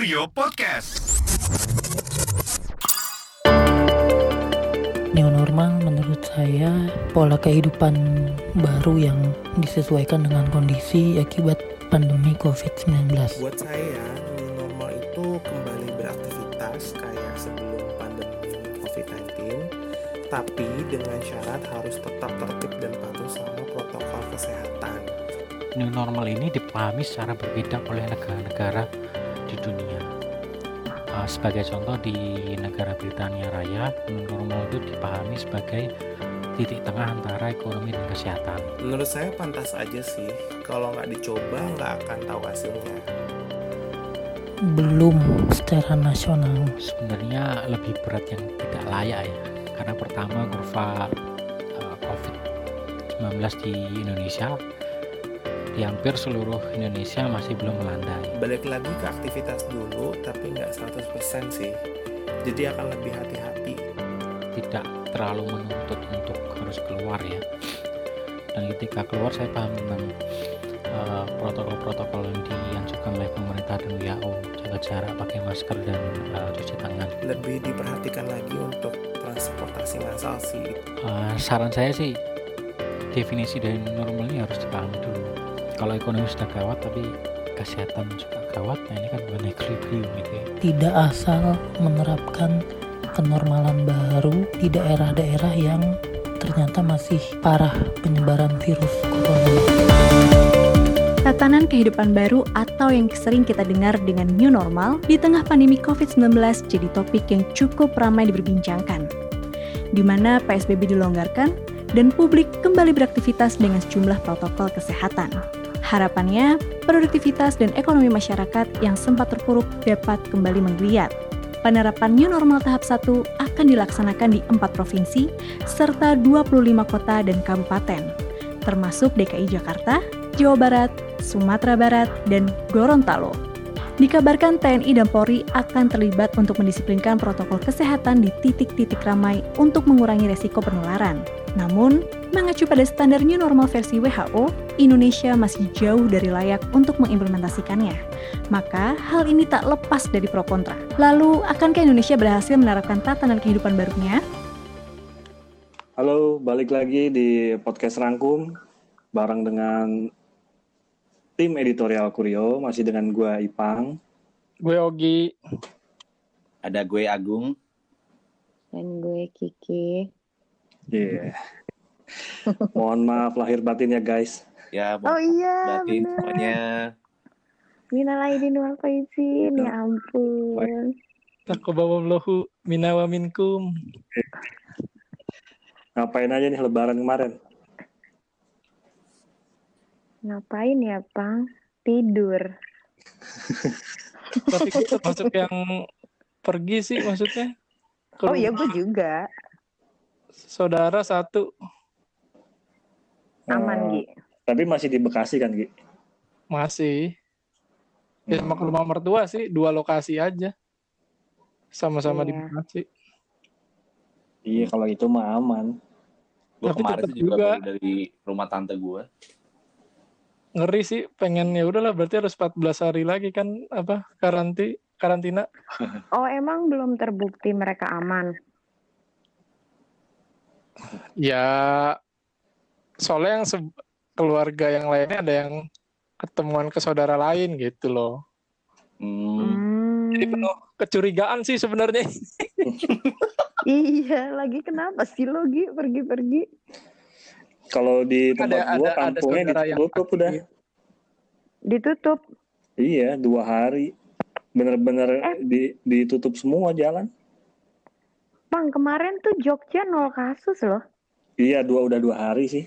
Kurio Podcast. New normal menurut saya pola kehidupan baru yang disesuaikan dengan kondisi akibat pandemi COVID-19. Buat saya, new normal itu kembali beraktivitas kayak sebelum pandemi COVID-19, tapi dengan syarat harus tetap tertib dan patuh sama protokol kesehatan. New normal ini dipahami secara berbeda oleh negara-negara dunia. Uh, sebagai contoh di negara Britania Raya, new normal itu dipahami sebagai titik tengah antara ekonomi dan kesehatan. Menurut saya pantas aja sih, kalau nggak dicoba nggak akan tahu hasilnya. Belum secara nasional. Sebenarnya lebih berat yang tidak layak ya, karena pertama kurva uh, COVID-19 di Indonesia di hampir seluruh Indonesia masih belum melandai. Balik lagi ke aktivitas dulu, tapi nggak 100% sih. Jadi akan lebih hati-hati. Tidak terlalu menuntut untuk harus keluar ya. Dan ketika keluar saya paham tentang uh, protokol-protokol yang dianjurkan oleh pemerintah dan WHO, jaga jarak, pakai masker dan uh, cuci tangan. Lebih diperhatikan lagi untuk transportasi massal sih. Uh, saran saya sih definisi dari normal ini harus dipahami dulu. Kalau ekonomi sudah gawat tapi kesehatan juga gawat, nah ini kan bukan equilibrium gitu ya. Tidak asal menerapkan kenormalan baru di daerah-daerah yang ternyata masih parah penyebaran virus corona. Tatanan kehidupan baru atau yang sering kita dengar dengan new normal di tengah pandemi COVID-19 jadi topik yang cukup ramai diperbincangkan. Di mana PSBB dilonggarkan dan publik kembali beraktivitas dengan sejumlah protokol kesehatan. Harapannya, produktivitas dan ekonomi masyarakat yang sempat terpuruk dapat kembali menggeliat. Penerapan new normal tahap 1 akan dilaksanakan di empat provinsi serta 25 kota dan kabupaten, termasuk DKI Jakarta, Jawa Barat, Sumatera Barat, dan Gorontalo. Dikabarkan TNI dan Polri akan terlibat untuk mendisiplinkan protokol kesehatan di titik-titik ramai untuk mengurangi resiko penularan. Namun, mengacu pada standar new normal versi WHO, Indonesia masih jauh dari layak untuk mengimplementasikannya. Maka, hal ini tak lepas dari pro kontra. Lalu, akankah Indonesia berhasil menerapkan tatanan kehidupan barunya? Halo, balik lagi di podcast Rangkum bareng dengan tim editorial Kurio, masih dengan gue Ipang. Gue Ogi. Ada gue Agung. Dan gue Kiki. Iya. Yeah. Mohon maaf lahir batin ya guys. Ya, oh iya, batin bener. semuanya. Minal aidin wal faizin, ya ampun. Takobawalahu minawa minkum. Ngapain aja nih lebaran kemarin? Ngapain ya, Pang? Tidur. Tapi kita masuk yang pergi sih maksudnya. Ke Oh iya, gue juga. Saudara satu Aman, Eh, Gi. Tapi masih di Bekasi kan, Gi? masih. Ya sama ke rumah mertua sih, dua lokasi aja. Sama-sama di Iya. Bekasi. Iya, kalau itu mah aman. Gue Tapi kemarin sih juga, juga. dari rumah tante gue. Ngeri sih, pengen ya udahlah berarti harus 14 hari lagi kan apa karanti karantina. Oh, emang belum terbukti mereka aman? Ya soalnya yang keluarga yang lainnya ada yang ketemuan ke saudara lain gitu loh. Hmm. Hmm. Jadi penuh kecurigaan sih sebenarnya. Iya, lagi kenapa sih lo, Gi? Pergi-pergi. Kalau di Ada- tempat gua ada- ada kampungnya yang ditutup udah. aktif. Ditutup. Iya, dua hari. Bener-bener Eh. di, ditutup semua jalan. Pang, kemarin tuh Jogja nol kasus loh. Iya, dua udah dua hari sih.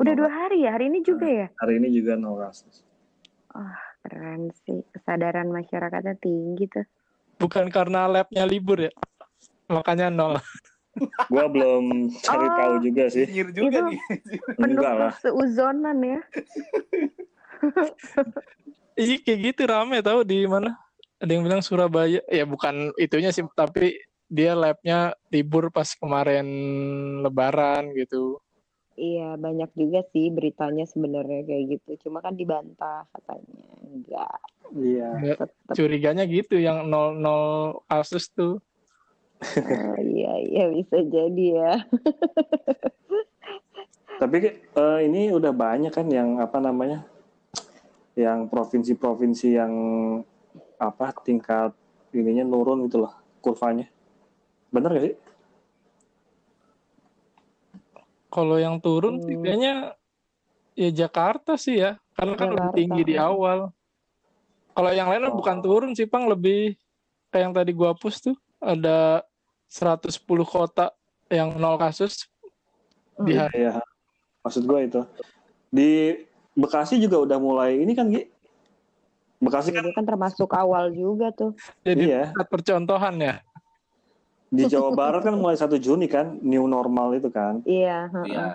Udah dua hari ya? Hari ini juga ya? Hari ini juga nol kasus. Keren sih. Kesadaran masyarakatnya tinggi tuh. Bukan karena labnya libur ya. Makanya nol. Gua belum cari Oh. tahu juga sih. Nyir juga Itu- nih. Penuh lah. seuzonan ya. Iya kayak gitu rame tahu di mana? Ada yang bilang Surabaya. Ya bukan itunya sih, tapi dia labnya libur pas kemarin Lebaran gitu. Iya, banyak juga sih beritanya sebenarnya kayak gitu. Cuma kan dibantah katanya. Enggak. Iya. Ya, Tetep. curiganya gitu yang nol nol kasus tuh. Oh, iya iya bisa jadi ya. Tapi eh, ini udah banyak kan yang apa namanya? Yang provinsi-provinsi yang apa tingkat ininya nurun gitu loh kurvanya. Bener gak sih? Kalau yang turun sih Hmm. kayaknya ya Jakarta sih ya, karena kan lebih Jakarta, tinggi di awal. Kalau yang lain mah bukan Oh. turun sih, Pang, lebih kayak yang tadi gua hapus tuh, ada 110 kota yang nol kasus di Mm. hari. Iya. Maksud gue itu. Di Bekasi juga udah mulai ini kan Gi? Bekasi kan Jadi kan termasuk awal juga tuh. Jadi Iya. percontohan ya. Di Jawa Barat kan mulai 1 Juni kan new normal itu kan. Iya. heeh. Iya.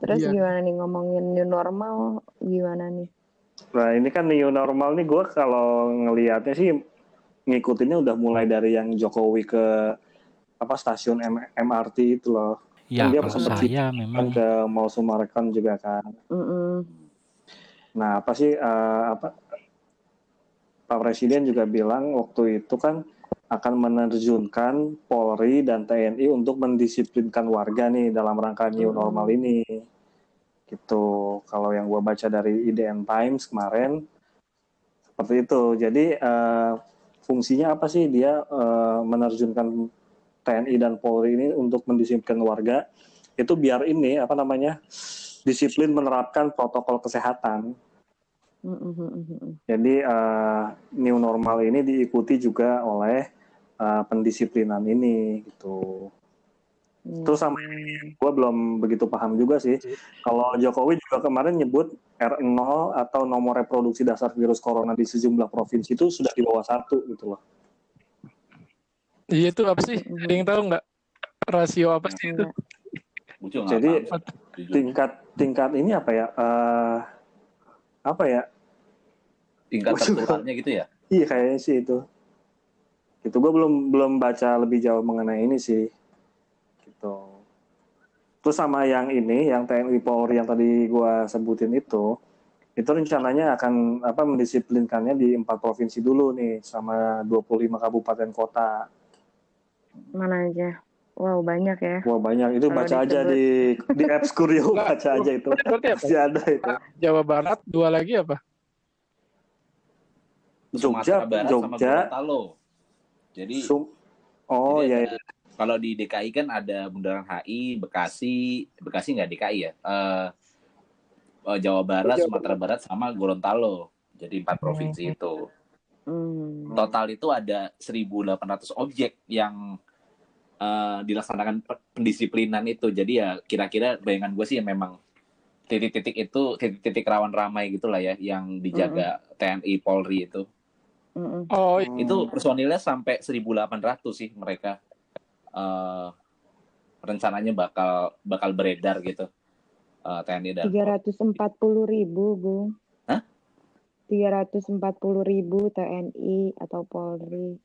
Terus Iya. gimana nih ngomongin new normal? Gimana nih? Nah ini kan new normal nih gue kalau ngelihatnya sih ngikutinnya udah mulai dari yang Jokowi ke apa stasiun M- MRT itu loh. Ya, Kan dia sempet saya memang ke Mall Sumarekon juga kan. Mm-mm. Nah apa sih eh, apa Pak Presiden juga bilang waktu itu kan akan menerjunkan Polri dan TNI untuk mendisiplinkan warga nih dalam rangka new Hmm. normal ini. Gitu. Kalau yang gue baca dari IDN Times kemarin seperti itu. Jadi eh, fungsinya apa sih dia eh, menerjunkan TNI dan Polri ini untuk mendisiplinkan warga itu biar ini apa namanya disiplin menerapkan protokol kesehatan. Mm-mm, mm-mm. Jadi eh, new normal ini diikuti juga oleh eh, pendisiplinan ini gitu. Terus sama Hmm. Gue belum begitu paham juga sih. Kalau Jokowi juga kemarin nyebut R0 atau nomor reproduksi dasar virus corona di sejumlah provinsi itu sudah di bawah satu gitu loh. Iya itu apa sih? Ada yang tahu nggak? Rasio apa sih itu? Jadi tingkat tingkat ini apa ya? eh apa ya? tingkat tertularnya gitu ya. Iya kayaknya sih itu. Gitu gue belum belum baca lebih jauh mengenai ini sih. Gitu. Terus sama yang ini, yang TNI Polri yang tadi gue sebutin itu, itu rencananya akan apa mendisiplinkannya di empat provinsi dulu nih, sama 25 kabupaten kota. Mana aja? Wow banyak ya. Wah banyak itu Kalau baca aja disebut- di di apps Kurio baca aja itu. Pasti ada itu. Jawa Barat, dua lagi apa? Jogja, sama Jogja. Gorontalo. Jadi Sum- oh jadi ya, ada- kalau di DKI kan ada Bundaran HI, Bekasi, Bekasi nggak DKI ya? Eh, eh, Jawa Barat, Sumatera Barat sama Gorontalo. Jadi empat provinsi itu. Hmm. Total itu ada 1.800 objek yang eh, dilaksanakan pe- pendisiplinan itu. Jadi ya kira-kira bayangan gue sih ya memang titik-titik itu titik-titik rawan ramai gitulah ya yang dijaga TNI Polri itu. Mm-mm. Oh, Hmm. Itu personilnya sampai 1.800 sih mereka. eh rencananya bakal bakal beredar gitu. eh, TNI dan 340 ribu, Bung. Hah? 340 ribu TNI atau Polri.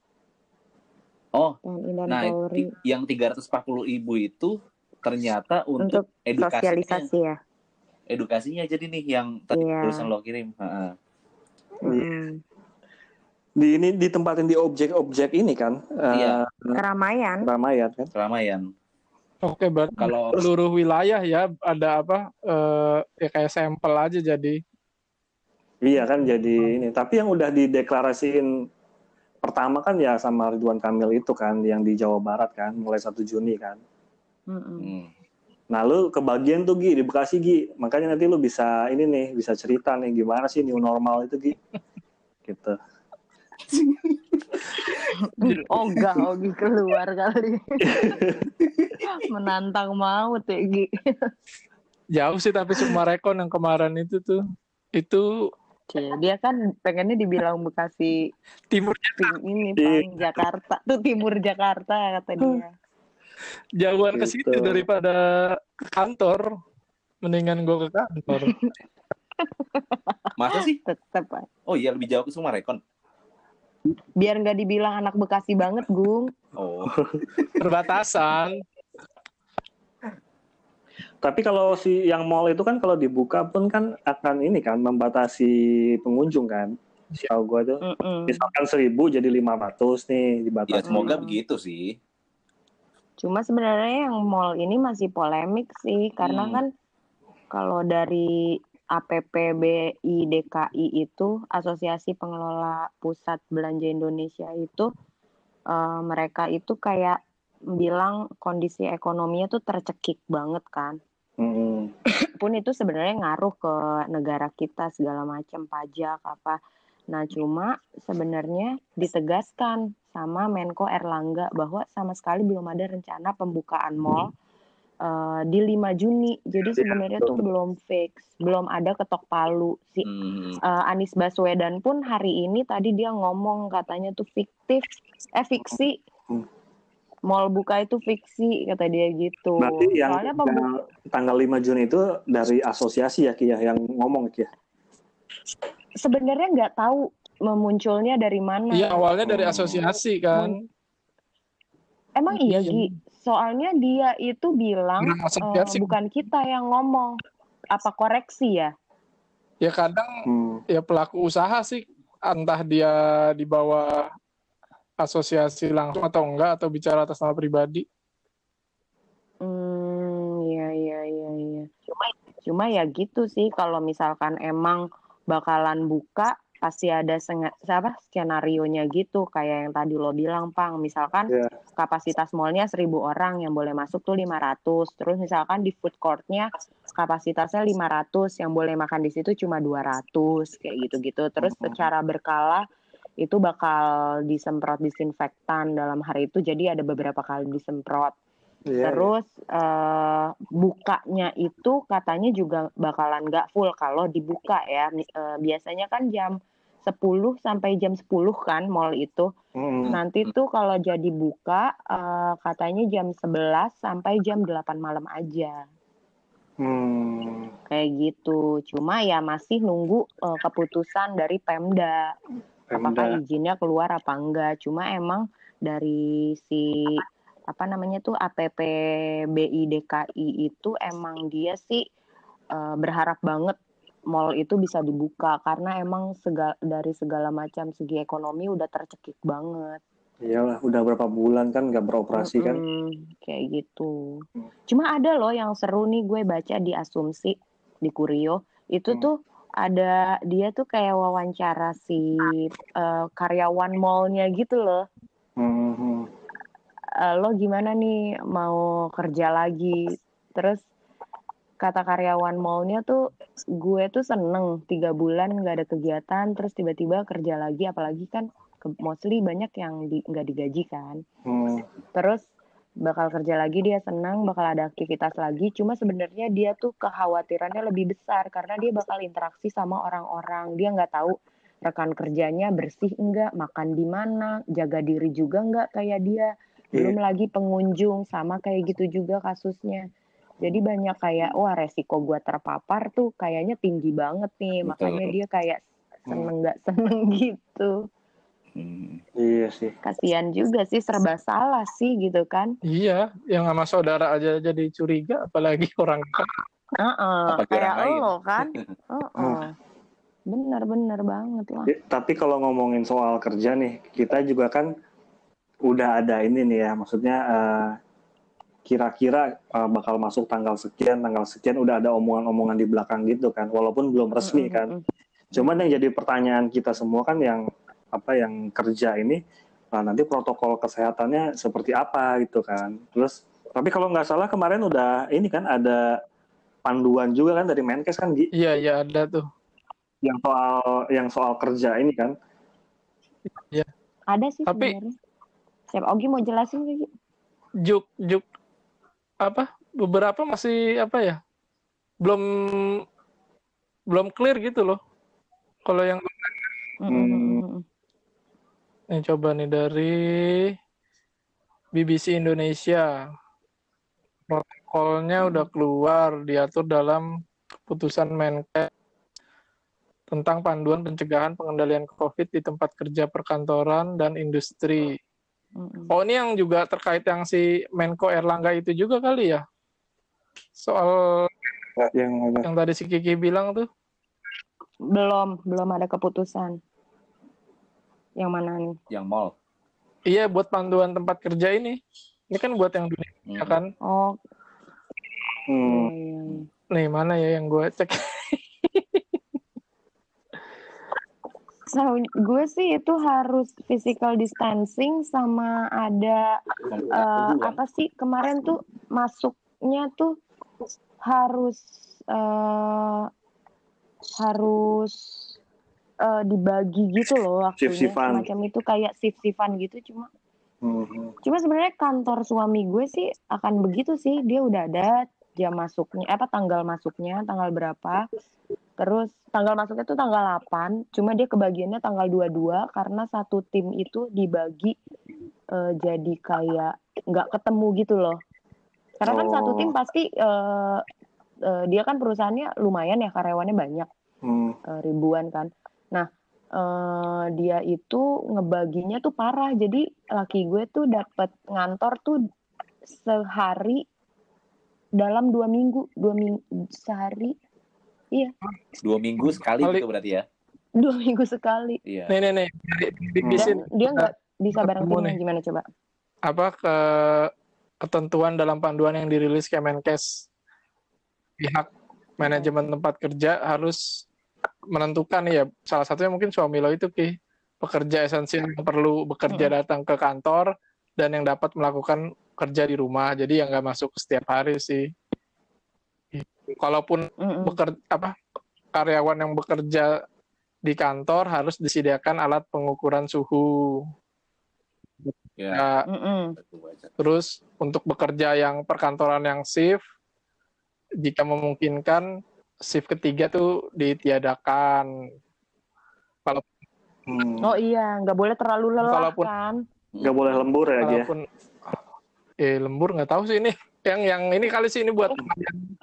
Oh, TNI dan nah Polri. yang 340 ibu itu ternyata untuk, Untuk edukasinya. Sosialisasi ya. Edukasinya jadi nih yang tadi Iya. tulisan lo kirim. Heeh. Mm. Di ini ditempatin di objek-objek ini kan, Iya. Keramaian. Ramayat kan. Keramaian. oke berarti Kalau seluruh wilayah ya ada apa? eh ya kayak sampel aja jadi. Iya kan jadi ini. Tapi yang udah dideklarasiin pertama kan ya sama Ridwan Kamil itu kan yang di Jawa Barat kan mulai 1 Juni kan. Hmm, Nah lu kebagian tuh Gi di Bekasi Gi. Makanya nanti lu bisa ini nih bisa cerita nih gimana sih new normal itu Gi. gitu. Oh enggak, Ogi keluar kali. Menantang maut ya, Gi. Jauh sih tapi Sumarekon yang kemarin itu tuh itu Cie, Dia kan pengennya dibilang Bekasi timurnya tim ini, Bang, Jakarta. Tuh timur Jakarta kata dia. jauhan ke situ Gitu. daripada ke kantor. Mendingan gue ke kantor. masa sih? Tetep. Oh iya lebih jauh ke Sumarekon. Biar nggak dibilang anak Bekasi banget, Gung. Oh, Perbatasan. Tapi kalau si yang mall itu kan kalau dibuka pun kan akan ini kan membatasi pengunjung kan. Tahu gue tuh Mm-mm. misalkan seribu jadi 500 nih dibatasi. Ya semoga begitu sih. Cuma sebenarnya yang mall ini masih polemik sih karena Hmm. kan kalau dari APPBI DKI itu Asosiasi Pengelola Pusat Belanja Indonesia itu eh, mereka itu kayak bilang kondisi ekonominya tuh tercekik banget kan. Mm-mm. Pun itu sebenarnya ngaruh ke negara kita segala macam pajak apa. Nah, cuma sebenarnya ditegaskan sama Menko Erlangga bahwa sama sekali belum ada rencana pembukaan mall eh, di 5 Juni. Jadi sebenarnya tuh belum fix, belum ada ketok palu. Si Hmm. eh, Anies Baswedan pun hari ini tadi dia ngomong katanya tuh fiktif, eh fiksi. Hmm. Mall buka itu fiksi kata dia gitu. Berarti yang Soalnya pembuka tanggal, tanggal 5 Juni itu dari asosiasi ya Ki ya yang ngomong Ki ya. sebenarnya nggak tahu memunculnya dari mana. Iya awalnya dari asosiasi kan. Emang iya Iya. Gi. Soalnya dia itu bilang asosiasi. bukan kita yang ngomong. Apa koreksi ya? Ya kadang Hmm. ya pelaku usaha sih entah dia di bawah asosiasi langsung atau enggak atau bicara atas nama pribadi. Hmm, iya iya iya iya. Cuma cuma ya gitu sih kalau misalkan emang bakalan buka pasti ada apa skenario-nya gitu kayak yang tadi lo bilang Pang. Misalkan Iya. kapasitas mallnya 1000 orang yang boleh masuk tuh 500 terus misalkan di food court-nya kapasitasnya 500 yang boleh makan di situ cuma 200 kayak gitu-gitu. Terus secara berkala itu bakal disemprot disinfektan dalam hari itu jadi ada beberapa kali disemprot. Iya, Terus eh, bukanya itu katanya juga bakalan nggak full kalau dibuka ya. Eh, biasanya kan jam 10 sampai jam 10 kan mall itu. Mm-mm. Nanti tuh kalau jadi buka eh, katanya jam 11 sampai jam 8 malam aja. Hmm. Kayak gitu. Cuma ya masih nunggu eh, keputusan dari Pemda. Apakah Pemda. izinnya keluar apa enggak. Cuma emang dari si apa namanya tuh APPBI DKI itu emang dia sih eh, berharap banget mall itu bisa dibuka karena emang segala, dari segala macam segi ekonomi udah tercekik banget. Iyalah, udah berapa bulan kan nggak beroperasi kan? Mm-mm, kayak gitu. Cuma ada loh yang seru nih gue baca di Asumsi di Kurio itu Hmm. tuh ada dia tuh kayak wawancara si eh, karyawan mallnya gitu loh. Hmm. "Eh, lo gimana nih mau kerja lagi? Terus kata karyawan mallnya tuh gue tuh seneng tiga bulan nggak ada kegiatan terus tiba-tiba kerja lagi apalagi kan mostly banyak yang di, nggak digaji kan. Hmm. terus bakal kerja lagi dia senang bakal ada aktivitas lagi cuma sebenarnya dia tuh kekhawatirannya lebih besar karena dia bakal interaksi sama orang-orang dia nggak tahu rekan kerjanya bersih enggak makan di mana jaga diri juga enggak kayak dia belum lagi pengunjung sama kayak gitu juga kasusnya jadi banyak kayak wah resiko gua terpapar tuh kayaknya tinggi banget nih Betul. makanya dia kayak seneng nggak seneng gitu Hmm. Iya sih. kasihan juga sih serba salah sih gitu kan Iya, yang sama saudara aja jadi curiga, apalagi orang Heeh, Apalagi kayak orang lo kan. Heeh. Bener-bener banget lah. Jadi, Tapi kalau ngomongin soal kerja nih, kita juga kan udah ada ini nih ya, maksudnya eh, kira-kira eh, bakal masuk tanggal sekian, tanggal sekian udah ada omongan-omongan di belakang gitu kan, walaupun belum resmi kan. Cuman yang jadi pertanyaan kita semua kan yang apa yang kerja ini, nah nanti protokol kesehatannya seperti apa gitu kan. Terus, tapi kalau nggak salah kemarin udah ini kan ada panduan juga kan dari Menkes kan Gi, Iya, iya ada tuh. yang soal yang soal kerja ini kan. Ada sih Tapi- sebenarnya. Siapa Ogi mau jelasin lagi? Juk juk apa? Beberapa masih apa ya? Belum belum clear gitu loh. Kalau yang Hmm. Ini coba nih dari BBC Indonesia. Protokolnya udah keluar, diatur dalam keputusan Menkes tentang panduan pencegahan pengendalian COVID di tempat kerja perkantoran dan industri. Oh, ini yang juga terkait yang si Menko Erlangga itu juga kali ya? Soal yang yang tadi si Kiki bilang tuh. Belum, belum ada keputusan. Yang mana nih? yang mall. Iya buat panduan tempat kerja ini. Ini kan buat yang dunia Hmm. ya kan. Oh, Hmm. iya, iya, iya. Nih mana ya yang gue cek. So, gue sih itu harus physical distancing sama ada hubungan. apa sih kemarin tuh masuknya tuh harus eh, harus eh, dibagi gitu loh waktunya semacam itu kayak shift-shiftan gitu cuma Hmm. cuma sebenarnya kantor suami gue sih akan begitu sih dia udah ada jam masuknya apa tanggal masuknya tanggal berapa terus tanggal masuknya tuh tanggal 8 cuma dia kebagiannya tanggal 22 karena satu tim itu dibagi eh, jadi kayak nggak ketemu gitu loh karena kan satu Oh. tim pasti eh, eh, dia kan perusahaannya lumayan ya karyawannya banyak Hmm. eh, ribuan kan. Nah, eh, dia itu ngebaginya tuh parah. Jadi laki gue tuh dapat ngantor tuh sehari dalam dua minggu, dua minggu sehari, Dua minggu sekali Kali- gitu berarti ya. dua minggu sekali. Iya. nih nih nih. Di- di- di Dan dia nggak bisa bareng nih. gimana coba? apa ke ketentuan dalam panduan yang dirilis Kemenkes pihak manajemen tempat kerja harus menentukan ya salah satunya mungkin suami lo itu ki pekerja esensial yang perlu bekerja datang ke kantor dan yang dapat melakukan kerja di rumah jadi yang nggak masuk setiap hari sih kalaupun bekerja apa karyawan yang bekerja di kantor harus disediakan alat pengukuran suhu Ya. Ya. Terus untuk bekerja yang perkantoran yang shift, jika memungkinkan shift ketiga tuh ditiadakan. Kalau Hmm. Oh iya, nggak boleh terlalu lelah Kalaupun- kan? Nggak boleh lembur ya dia. kalaupun eh lembur nggak tahu sih ini. Yang yang ini kali sih ini buat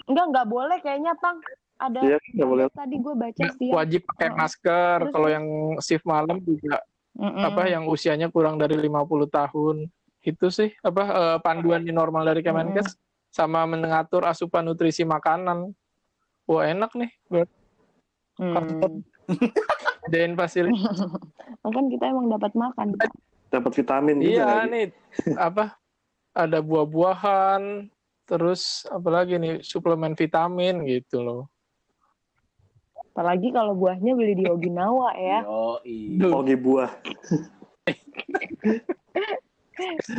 Enggak, nggak boleh kayaknya, Pang. Ada Iya, boleh. tadi gue baca sih. wajib pakai Oh. masker. Terus, Kalau yang shift malam juga Mm-mm. apa yang usianya kurang dari 50 tahun. Itu sih apa eh, panduan di normal dari Kemenkes sama mengatur asupan nutrisi makanan. Wah, enak nih buat Hmm. dain fasilitas. Kan kita emang dapat makan. Dapat vitamin juga Iya lagi. nih apa ada buah-buahan terus apalagi nih suplemen vitamin gitu loh. Apalagi kalau buahnya beli di Okinawa ya. Yoi. Ogi buah.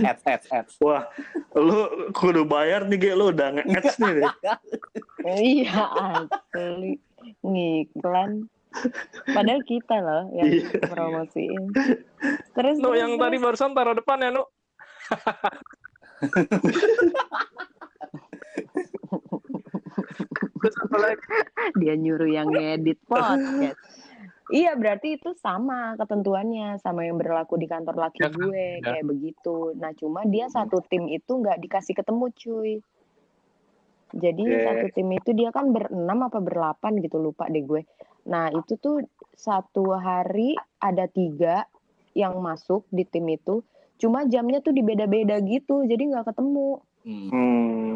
Ads, ads, ads. Wah, lu kudu bayar nih, Ge. Lu udah nge-ads nih. deh. iya asli ngiklan. Padahal kita loh yang Iya. promosiin. Terus terus, yang terus. tadi barusan taruh depan ya Nu. Dia nyuruh yang ngedit podcast. Iya berarti itu sama ketentuannya sama yang berlaku di kantor laki Ya kan, gue ya. kayak begitu. Nah cuma dia satu tim itu nggak dikasih ketemu cuy. Jadi Oke. satu tim itu dia kan berenam apa berlapan gitu lupa deh gue. Nah itu tuh satu hari ada tiga yang masuk di tim itu. Cuma jamnya tuh dibeda-beda gitu jadi nggak ketemu. Hmm. Hmm.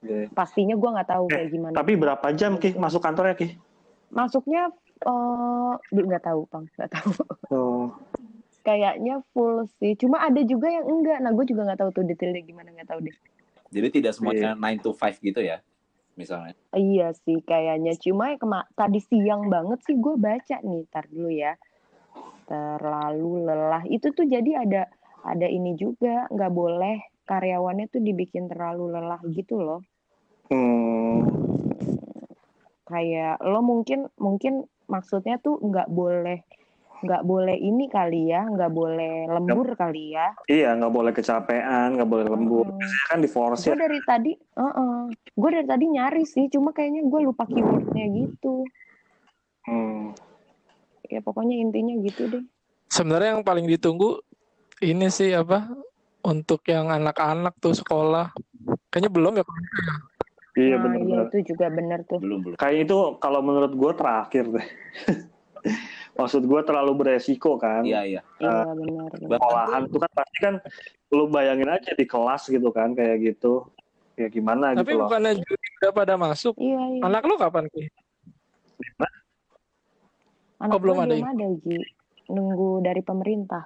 Oke. Pastinya gue nggak tahu Eh, kayak gimana. Tapi berapa jam, Ki, masuk kantornya, Ki? Masuknya eh belum nggak tahu bang nggak tahu. Oh. kayaknya full sih. Cuma ada juga yang enggak. Nah, gue juga nggak tahu tuh detailnya gimana nggak tahu deh. Jadi tidak semuanya 9 to 5 gitu ya, misalnya. Iya sih kayaknya. Cuma ya kema- tadi siang banget sih gue baca nih. Tar dulu ya. Terlalu lelah. Itu tuh jadi ada ada ini juga nggak boleh karyawannya tuh dibikin terlalu lelah gitu loh. Hmm. Kayak lo mungkin mungkin maksudnya tuh nggak boleh nggak boleh ini kali ya, nggak boleh lembur kali ya. Iya, nggak boleh kecapean, nggak boleh lembur. Hmm. Biasanya kan di force gue ya. dari tadi gue dari tadi nyari sih cuma kayaknya gue lupa keywordnya gitu Hmm. ya pokoknya intinya gitu deh Sebenarnya yang paling ditunggu ini sih apa untuk yang anak-anak tuh sekolah. Kayaknya belum ya. Iya, nah iya benar. itu juga bener tuh Belum, belum. Kayak itu kalau menurut gue terakhir deh. Maksud gue terlalu beresiko kan. Iya, iya. iya benar benar. Sekolahan tuh kan pasti kan lu bayangin aja di kelas gitu kan kayak gitu. Ya gimana Tapi gitu loh. bukannya judi udah pada masuk. iya iya Anak lu kapan Ki? anak belum gue ada belum ada Ji nunggu dari pemerintah.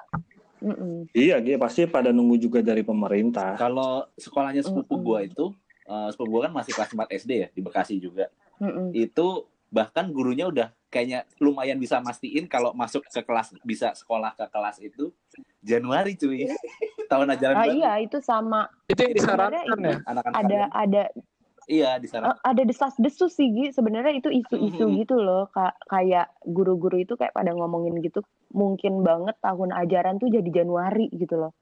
Mm-mm. Iya, dia pasti pada nunggu juga dari pemerintah. Kalau sekolahnya sepupu Mm-mm. gua itu, eh, sepupu gua kan masih kelas 4 SD ya di Bekasi juga. Mm-mm. Itu bahkan gurunya udah kayaknya lumayan bisa mastiin kalau masuk ke kelas bisa sekolah ke kelas itu Januari cuy. Tahun ajaran Ah baru. iya itu sama Itu yang disarankan ya. Anak-anak ada kalian. ada Iya di sana. eh, ada desas-desus sih Gi. Sebenarnya itu isu-isu Mhm. gitu loh. Ka- kayak guru-guru itu kayak pada ngomongin gitu. Mungkin banget tahun ajaran tuh jadi Januari gitu loh.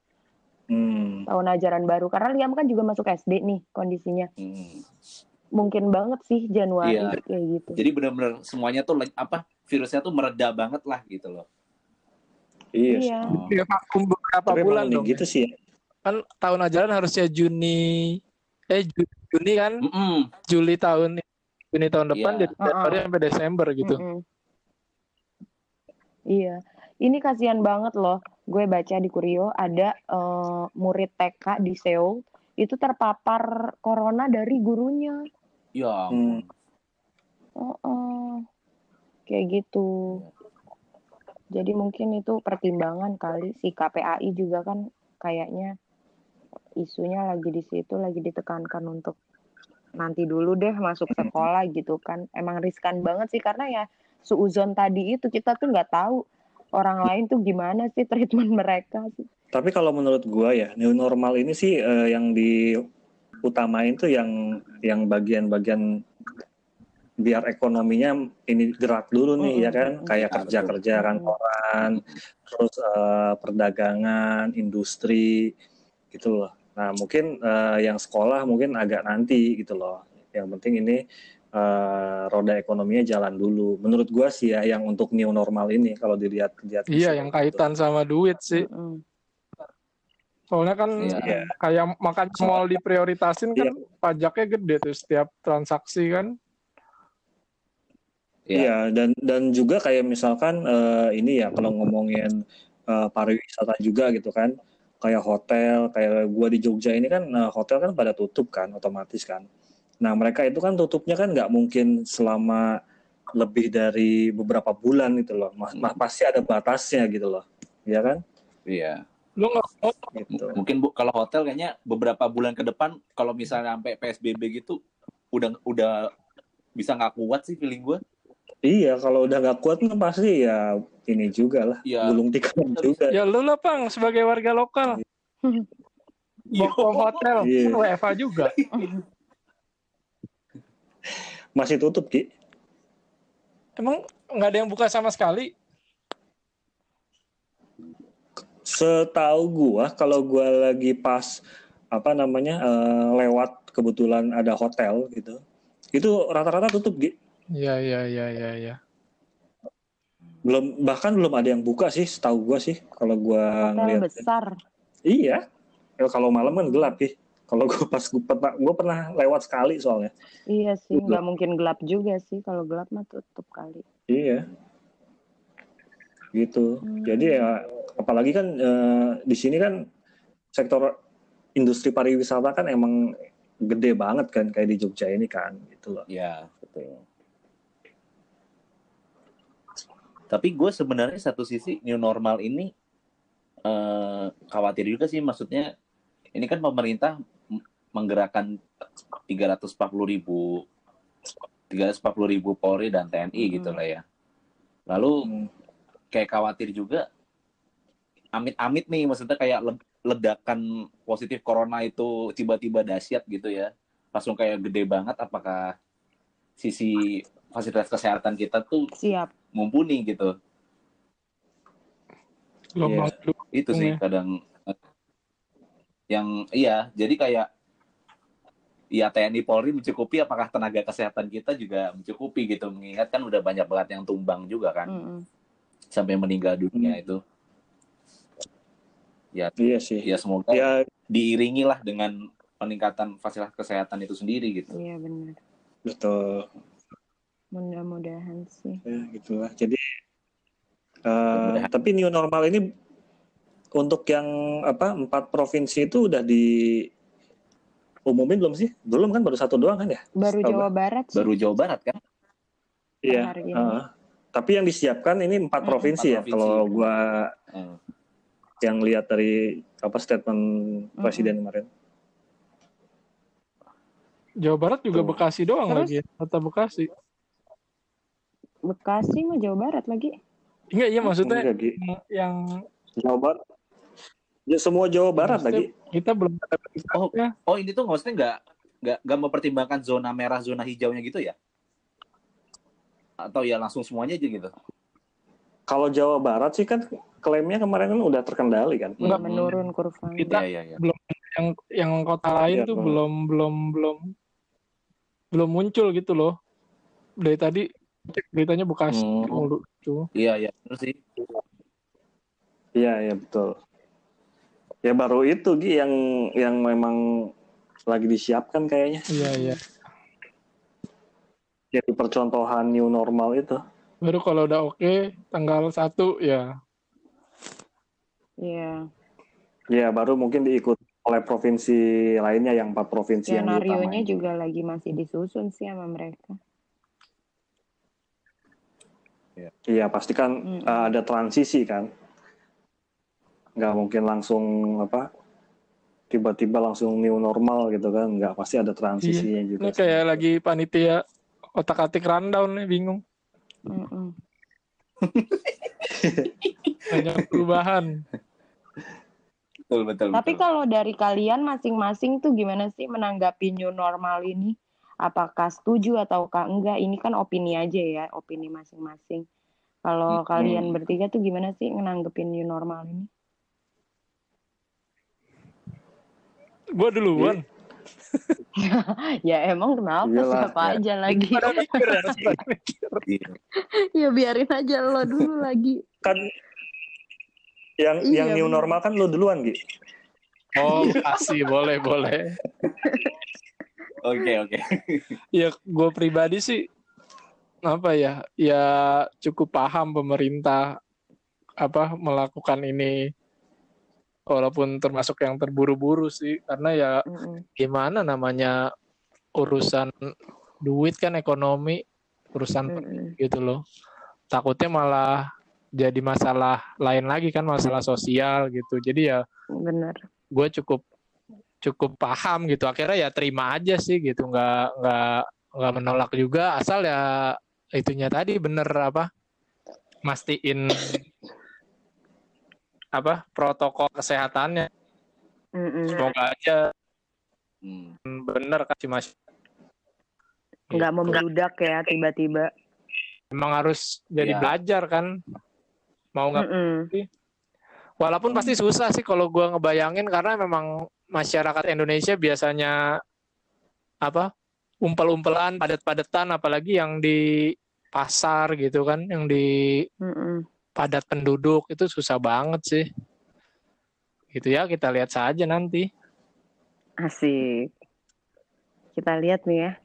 Hmm. Tahun ajaran baru karena Liam kan juga masuk SD nih kondisinya. Hmm. Mungkin banget sih Januari Iya. kayak gitu. Jadi benar-benar semuanya tuh apa virusnya tuh mereda banget lah gitu loh. Iya. Iya. Oh. Ya vakum beberapa Tapi bulan dong. gitu sih. ya. Kan tahun ajaran harusnya Juni eh Ju- Juni kan Mm-mm. Juli tahun Juni tahun depan Iya. jadi Januari sampai Desember gitu. Mm-mm. Iya, ini kasihan banget loh. Gue baca di Kurio ada eh, murid TK di Seoul itu terpapar corona dari gurunya. Ya. Hmm. Oh, kayak gitu. Jadi mungkin itu pertimbangan kali si KPAI juga kan kayaknya isunya lagi di situ lagi ditekankan untuk nanti dulu deh masuk sekolah gitu kan. Emang riskan banget sih karena ya suuzon tadi itu kita tuh nggak tahu orang lain tuh gimana sih treatment mereka sih. Tapi kalau menurut gua ya, new normal ini sih eh, yang diutamain tuh yang yang bagian-bagian biar ekonominya ini gerak dulu nih Mm-mm, ya kan, kayak Ya, kerja-kerja kantoran, terus eh, perdagangan, industri gitu loh. Nah, mungkin eh, yang sekolah mungkin agak nanti gitu loh. Yang penting ini eh, roda ekonominya jalan dulu. Menurut gua sih ya yang untuk new normal ini kalau dilihat lihat Iya, yang kaitan sama duit sih. Soalnya kan Iya. kayak makan mall diprioritasin kan pajaknya gede tuh setiap transaksi kan. Iya. Iya dan dan juga kayak misalkan eh, ini ya kalau ngomongin eh, pariwisata juga gitu kan kayak hotel kayak gua di Jogja ini kan hotel kan pada tutup kan otomatis kan. Nah mereka itu kan tutupnya kan nggak mungkin selama lebih dari beberapa bulan gitu loh. Mas, mas- pasti ada batasnya gitu loh, ya kan? Iya. Lu Gitu. Mungkin bu, kalau hotel kayaknya beberapa bulan ke depan kalau misalnya sampai PSBB gitu udah udah bisa nggak kuat sih feeling gue. Iya kalau udah nggak kuat kan pasti ya ini juga lah, Iya. gulung tikar juga. ya lu lah Pang sebagai warga lokal. Iya. Bokong hotel, Iya. WFA juga. Masih tutup ki. Emang nggak ada yang buka sama sekali? Setahu gua kalau gua lagi pas apa namanya eh, lewat kebetulan ada hotel gitu, itu rata-rata tutup Gi. Iya iya iya iya. iya. Belum bahkan belum ada yang buka sih, setahu gua sih kalau gua Hotel ngeliat. besar. Iya. Ya, kalau malam kan gelap Ki. Kalau gua pas gua pernah, gua pernah lewat sekali soalnya. Iya sih, nggak mungkin gelap juga sih kalau gelap mah tutup kali. Iya. Gitu. Hmm. Jadi ya apalagi kan eh, di sini kan sektor industri pariwisata kan emang gede banget kan kayak di Jogja ini kan gitu loh. Iya, betul. Tapi gue sebenarnya satu sisi new normal ini eh, khawatir juga sih, maksudnya ini kan pemerintah menggerakkan 340 ribu 340 ribu Polri dan TNI gitu lah ya. Lalu Hmm. kayak khawatir juga amit-amit nih maksudnya kayak le- ledakan positif corona itu tiba-tiba dahsyat gitu ya langsung kayak gede banget apakah sisi fasilitas kesehatan kita tuh Siap. mumpuni gitu kedua. itu sih Hmm, kadang eh, yang iya jadi kayak ya TNI Polri mencukupi apakah tenaga kesehatan kita juga mencukupi gitu mengingat kan udah banyak banget yang tumbang juga kan Mm-mm. sampai meninggal dunia Hmm. itu Iya sih. ya semoga Ya diiringi lah dengan peningkatan fasilitas kesehatan itu sendiri gitu. Iya benar. betul. Mudah-mudahan sih. Ya gitulah. Jadi eh, Mudah-mudahan. tapi new normal ini untuk yang apa empat provinsi itu udah di umumin belum sih? Belum kan baru satu doang kan ya? Baru Setahu Jawa Barat sih. Baru Jawa Barat kan? Iya. heeh. Tapi yang disiapkan ini empat Hmm, provinsi ya empat provinsi. kalau gua Hmm. yang lihat dari apa statement presiden kemarin. Jawa Barat juga Tuh. Bekasi doang Terus? lagi ya. Kota Bekasi. Bekasi mah Jawa Barat lagi. Enggak, iya maksudnya Enggak, yang Jawa Barat. Ya, semua Jawa Barat maksudnya lagi. kita belum ada Oh, ya. oh ini tuh maksudnya nggak nggak nggak mempertimbangkan zona merah, zona hijaunya gitu ya? Atau ya langsung semuanya aja gitu? Kalau Jawa Barat sih kan klaimnya kemarin kan udah terkendali kan. Nggak Hmm. menurun kurvanya. Kita- Iya, iya, iya. yang yang kota lain Iya, tuh belum belum belum belum muncul gitu loh. Dari tadi cek beritanya Bekasi Hmm. mulu tuh. Iya, iya, bener sih. Iya, iya betul. Ya baru itu Gi yang yang memang lagi disiapkan kayaknya. Iya, iya. Jadi percontohan new normal itu. Baru kalau udah oke tanggal 1 ya. Iya. Ya baru mungkin diikut oleh provinsi lainnya yang empat provinsi yang Skenario-nya diutamain. juga lagi masih disusun sih sama mereka. Iya pasti kan Mm. eh, ada transisi kan. Nggak mungkin langsung apa tiba-tiba langsung new normal gitu kan. Nggak pasti ada transisinya juga. Ini kayak lagi panitia otak-atik rundown nih bingung. Mm-mm. Banyak perubahan. Betul, betul, Tapi betul. kalau dari kalian masing-masing tuh gimana sih menanggapi new normal ini? Apakah setuju ataukah enggak? Ini kan opini aja ya, opini masing-masing. Kalau Hmm. kalian bertiga tuh gimana sih menanggapin new normal ini? Gue duluan. Ya emang kenapa Iyalah, siapa ya. aja lagi? Pada mikir ya, mikir. Iya. ya biarin aja lo dulu lagi. Kan yang Iya, yang new bener. normal kan lu duluan Gi. Oh, kasih boleh boleh. Oke, oke. Ya, gue pribadi sih apa ya? Ya cukup paham pemerintah apa melakukan ini walaupun termasuk yang terburu-buru sih karena ya Mm-mm. gimana namanya urusan duit kan ekonomi urusan Mm-mm. gitu loh takutnya malah jadi masalah lain lagi kan masalah sosial gitu jadi ya Bener. gue cukup cukup paham gitu akhirnya ya terima aja sih gitu nggak nggak nggak menolak juga asal ya itunya tadi bener apa mastiin apa protokol kesehatannya Mm-mm. semoga aja Hmm. bener kasih mas Nggak Gitu. membludak ya tiba-tiba. emang harus jadi Ya. belajar kan mau nggak walaupun pasti susah sih kalau gua ngebayangin karena memang masyarakat Indonesia biasanya apa umpel-umpelan padat-padatan apalagi yang di pasar gitu kan yang di Mm-mm. Padat penduduk itu susah banget sih gitu ya kita lihat saja nanti Asik. Kita lihat nih ya.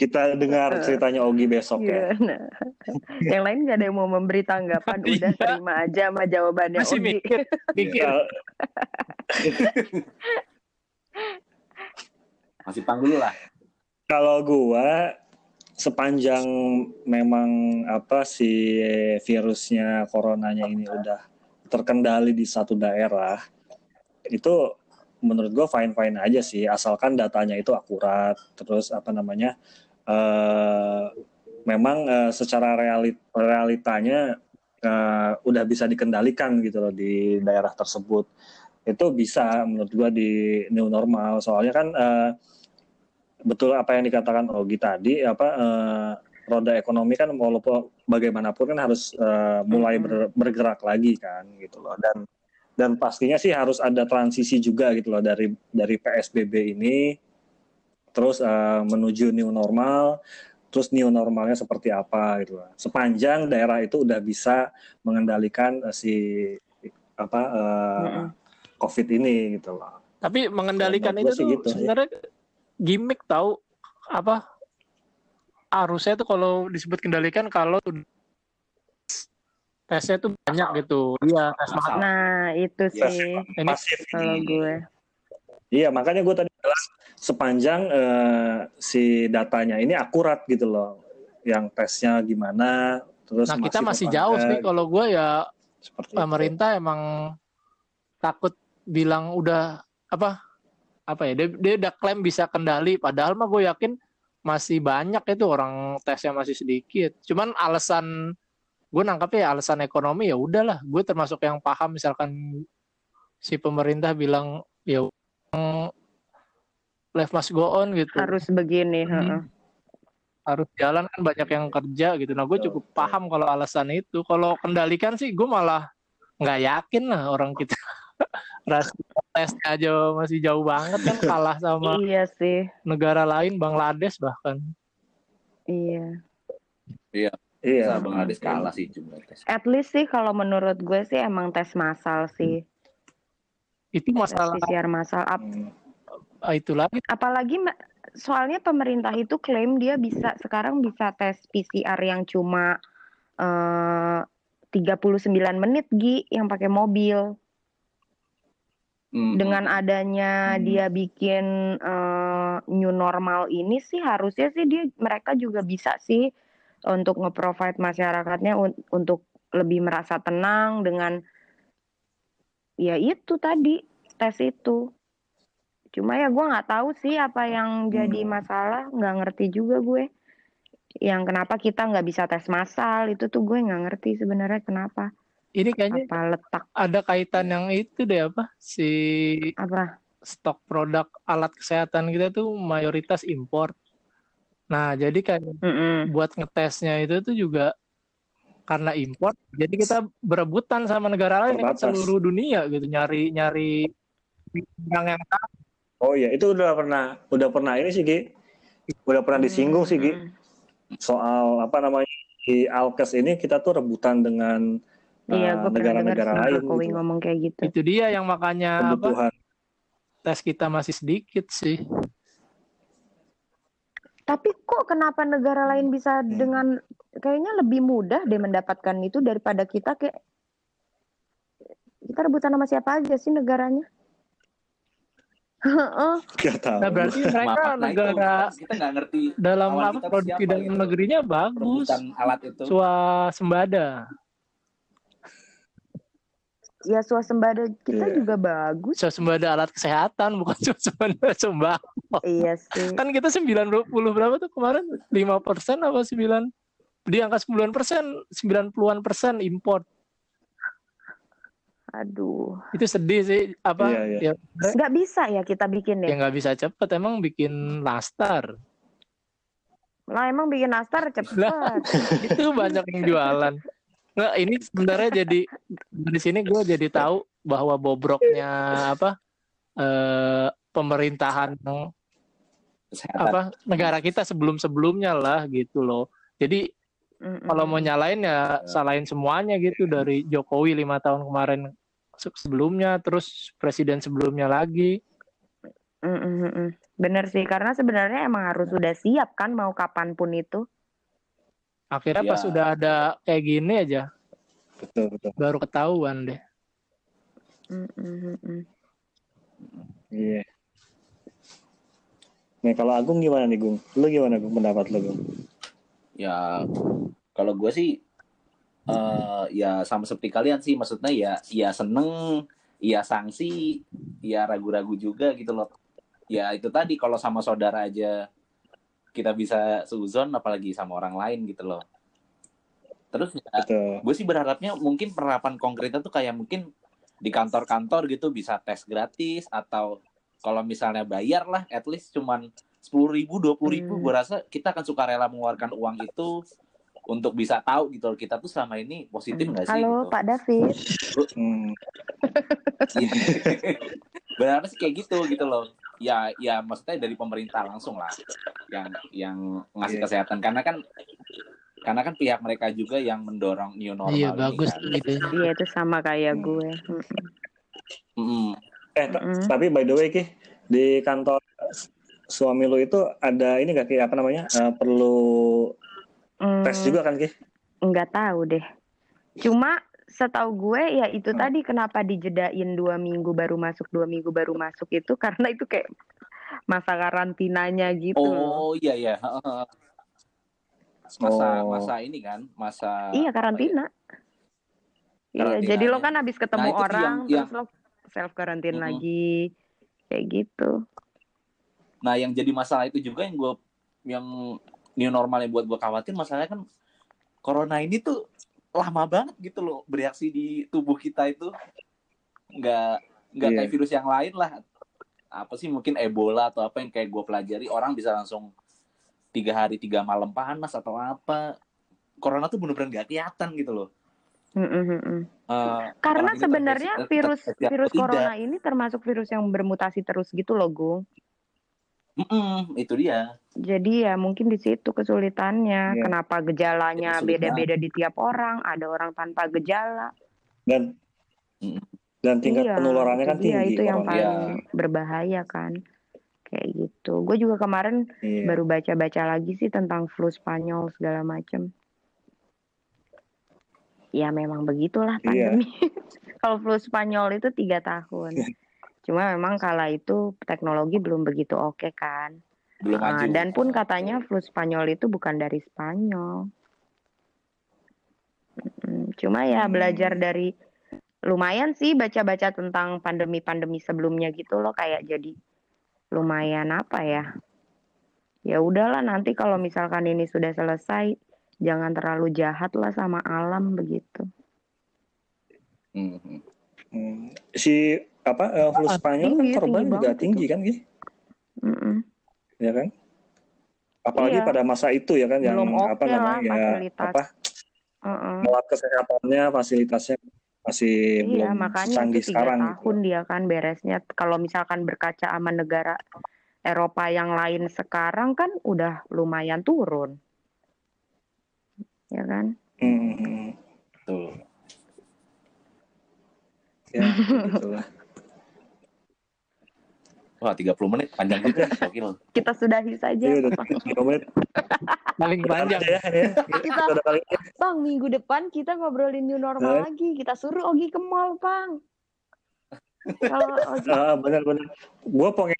Kita dengar ceritanya Ogi besok ya. Iya, nah. Yang lain nggak ada yang mau memberi tanggapan, udah Iya. terima aja sama jawabannya masih Ogi. mikir mikir Kal- Masih pang dulu lah. Kalau gua sepanjang memang apa si virusnya coronanya ini udah terkendali di satu daerah itu menurut gua fine fine aja sih. Asalkan datanya itu akurat terus apa namanya eh memang eh, secara realit realitanya eh, udah bisa dikendalikan gitu loh di daerah tersebut. Itu bisa menurut gua di new normal. Soalnya kan eh, betul apa yang dikatakan Ogi tadi apa eh, roda ekonomi kan walaupun bagaimanapun kan harus eh, mulai ber- bergerak lagi kan gitu loh. Dan dan pastinya sih harus ada transisi juga gitu loh dari dari PSBB ini. Terus eh, menuju new normal. Terus new normalnya seperti apa gitu loh. Sepanjang daerah itu udah bisa mengendalikan eh, si apa eh, Mm-mm. COVID ini gitu loh. Tapi mengendalikan itu tuh gitu sebenarnya gimmick tahu apa arusnya tuh kalau disebut kendalikan kalau tesnya tuh banyak gitu iya tes Masal. masal Nah, itu Iya. sih ini masif kalau gue. Iya, makanya gue tadi bilang sepanjang eh, si datanya ini akurat gitu loh. yang tesnya gimana terus Nah kita masih jauh sih kalau gue ya seperti itu. pemerintah emang takut bilang udah apa apa ya dia, dia udah klaim bisa kendali padahal mah gue yakin masih banyak itu orang tesnya masih sedikit. Cuman alasan gue nangkapnya ya alasan ekonomi ya udahlah. Gue termasuk yang paham misalkan si pemerintah bilang ya life must go on gitu. Harus begini. Hmm. harus jalan kan banyak yang kerja gitu. Nah gue cukup paham kalau alasan itu. Kalau kendalikan sih gue malah nggak yakin lah orang kita ras tesnya aja masih jauh banget kan kalah sama Iya sih. negara lain Bangladesh bahkan Iya. Iya. iya Bangladesh kalah sih jumlah tes. At least sih kalau menurut gue sih emang tes massal sih. itu Tes masalah PCR massal. Ap- Hmm. ah, itu lagi apalagi soalnya pemerintah itu klaim dia bisa sekarang bisa tes PCR yang cuma eh 39 menit Gi yang pakai mobil. Dengan adanya Hmm. dia bikin eh, new normal ini sih harusnya sih dia mereka juga bisa sih untuk nge-provide masyarakatnya un- untuk lebih merasa tenang dengan ya itu tadi tes itu. Cuma ya gue nggak tahu sih apa yang jadi Hmm. masalah, nggak ngerti juga gue. Yang kenapa kita nggak bisa tes massal itu tuh gue nggak ngerti sebenarnya kenapa. Ini kayaknya Apa letak ada kaitan yang itu deh apa si apa? stok produk alat kesehatan kita tuh mayoritas impor nah jadi kayak Mm-mm. buat ngetesnya itu tuh juga karena import jadi kita berebutan sama negara lain Terbatas. seluruh dunia gitu nyari nyari yang yang oh iya itu udah pernah udah pernah ini sih Gi udah pernah disinggung sih Gi Mm-mm. soal apa namanya di Alkes ini kita tuh rebutan dengan Iya, uh, gue pernah dengar negara-negara lain Jokowi gitu. ngomong kayak gitu. itu dia yang makanya apa kebutuhan tes kita masih sedikit sih Tapi kok kenapa negara lain bisa Hmm. dengan kayaknya lebih mudah deh mendapatkan itu daripada kita kayak kita rebutan sama siapa aja sih negaranya? Heeh. Gak tahu. nah berarti mereka Maaf, nah itu negara kita nggak ngerti dalam apa produksi dalam gitu. negerinya bagus alat itu. swasembada ya swasembada kita Iya. juga bagus. swasembada alat kesehatan bukan swasembada sembako iya sih. kan kita 90 berapa tuh kemarin 5 persen apa 9 di angka 9 persen 90-an persen import Aduh. itu sedih sih apa Iya, iya. ya Nggak bisa ya kita bikin ya ya. nggak bisa cepet emang bikin nastar Lah emang bikin nastar cepet. itu banyak yang jualan nggak ini sebenarnya jadi dari sini gue jadi tahu bahwa bobroknya apa eh, pemerintahan Kesehatan. apa negara kita sebelum sebelumnya lah gitu loh jadi Mm-mm. kalau mau nyalain ya salahin semuanya gitu dari Jokowi lima tahun kemarin se- sebelumnya terus presiden sebelumnya lagi Mm-mm, mm-mm. Bener sih, karena sebenarnya emang harus sudah siap kan mau kapan pun itu. Akhirnya pas Ya. sudah ada kayak gini aja betul betul. baru ketahuan deh. Iya. Nih kalau Agung gimana nih Gung? Lu gimana Gung pendapat lu Gung? Ya kalau gue sih eh ya sama seperti kalian sih maksudnya ya ya seneng ya sanksi ya ragu-ragu juga gitu loh ya itu tadi kalau sama saudara aja kita bisa suzon apalagi sama orang lain gitu loh terus ya, gue sih berharapnya mungkin penerapan konkretnya tuh kayak mungkin di kantor-kantor gitu bisa tes gratis atau kalau misalnya bayar lah at least cuman sepuluh ribu dua puluh ribu Hmm. gue rasa kita akan suka rela mengeluarkan uang itu untuk bisa tahu gitu loh kita tuh selama ini positif nggak sih Halo gitu. Pak David. Hmm, Berharap sih kayak gitu gitu loh. Ya ya maksudnya dari pemerintah langsung lah yang yang ngasih Iya. kesehatan karena kan karena kan pihak mereka juga yang mendorong new normal iya bagus kan. tuh idenya Iya itu sama kayak Hmm. gue. Mm-mm. Eh Mm-mm. tapi by the way Ki, di kantor suami lu itu ada ini gak Ki apa namanya? eh, perlu Mm, tes juga kan Ki? Nggak tahu deh. Cuma setahu gue ya itu Hmm. tadi kenapa dijedain dua minggu baru masuk dua minggu baru masuk itu karena itu kayak masa karantinanya gitu. Oh iya iya. Heeh. masa Oh. masa ini kan, masa Iya karantina. Iya, Karantina, jadi lo ya. kan habis ketemu Nah, orang yang- terus lo self karantin Mm-mm. lagi kayak gitu. Nah, yang jadi masalah itu juga yang gue yang new normal yang buat gue khawatir masalahnya kan corona ini tuh lama banget gitu loh bereaksi di tubuh kita itu nggak nggak Iya. kayak virus yang lain lah apa sih mungkin Ebola atau apa yang kayak gue pelajari orang bisa langsung tiga hari tiga malam panas atau apa corona tuh bener-bener nggak kelihatan gitu loh Mm-mm-mm. Eh, Karena sebenarnya terinfeksi- virus atau virus tidak. corona ini termasuk virus yang bermutasi terus gitu loh, Gung. Mm-mm, itu dia Jadi ya mungkin di situ kesulitannya. Iya. Kenapa gejalanya beda-beda di tiap orang? Ada orang tanpa gejala. Dan Mm. Dan tingkat iya, penularannya kan dia, tinggi. itu yang paling berbahaya kan. Kayak gitu. Gue juga kemarin Iya. baru baca-baca lagi sih tentang flu Spanyol segala macem. Ya memang begitulah Iya. pandemi. Kalau flu Spanyol itu tiga tahun. Cuma memang kala itu teknologi belum begitu oke kan. belum Ah, maju dan pun katanya flu Spanyol itu bukan dari Spanyol. Cuma ya Hmm. belajar dari lumayan sih baca-baca tentang pandemi-pandemi sebelumnya gitu loh kayak jadi lumayan apa ya? Ya udahlah nanti kalau misalkan ini sudah selesai jangan terlalu jahat lah sama alam begitu. Mhm. Hmm. Si apa eh, flu Ah, Spanyol kan tinggi, korban tinggi juga tinggi kan, Gi? Mm-mm. Ya kan? Apalagi Iya. pada masa itu ya kan yang Belum apa lah namanya ya fasilitas. apa Mm-mm. alat kesehatannya fasilitasnya masih Iya, belum makanya secanggih itu sekarang gitu. tahun dia kan beresnya. Kalau misalkan berkaca sama negara Eropa yang lain sekarang kan udah lumayan turun, ya kan? Hmm, hmm, hmm. Betul. Ya, gitulah. Wah, 30 menit panjang juga. Gokil. Kita sudahi saja. Iya udah 30 menit. Paling panjang. Ya, ya. Kita. Bang, minggu depan kita ngobrolin new normal Eh? lagi. Kita suruh Ogi ke mall, Bang. Kalau Ogi Ah, benar-benar. Gue pengen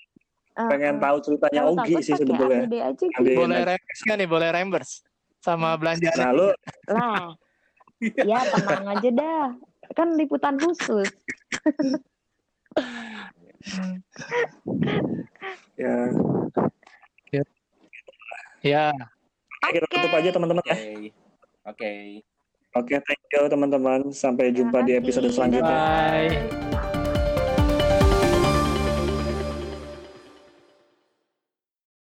eh, pengen eh, tahu ceritanya kalau Ogi sih sebetulnya. Aja gitu. Boleh reimburse nggak nih? Boleh reimburse sama belanjaan. Nah lu Lah. ya tenang aja dah. Kan liputan khusus. ya Ya, kita tutup aja teman-teman ya. Oke. Oke. Oke, thank you teman-teman. Sampai jumpa di episode selanjutnya. bye.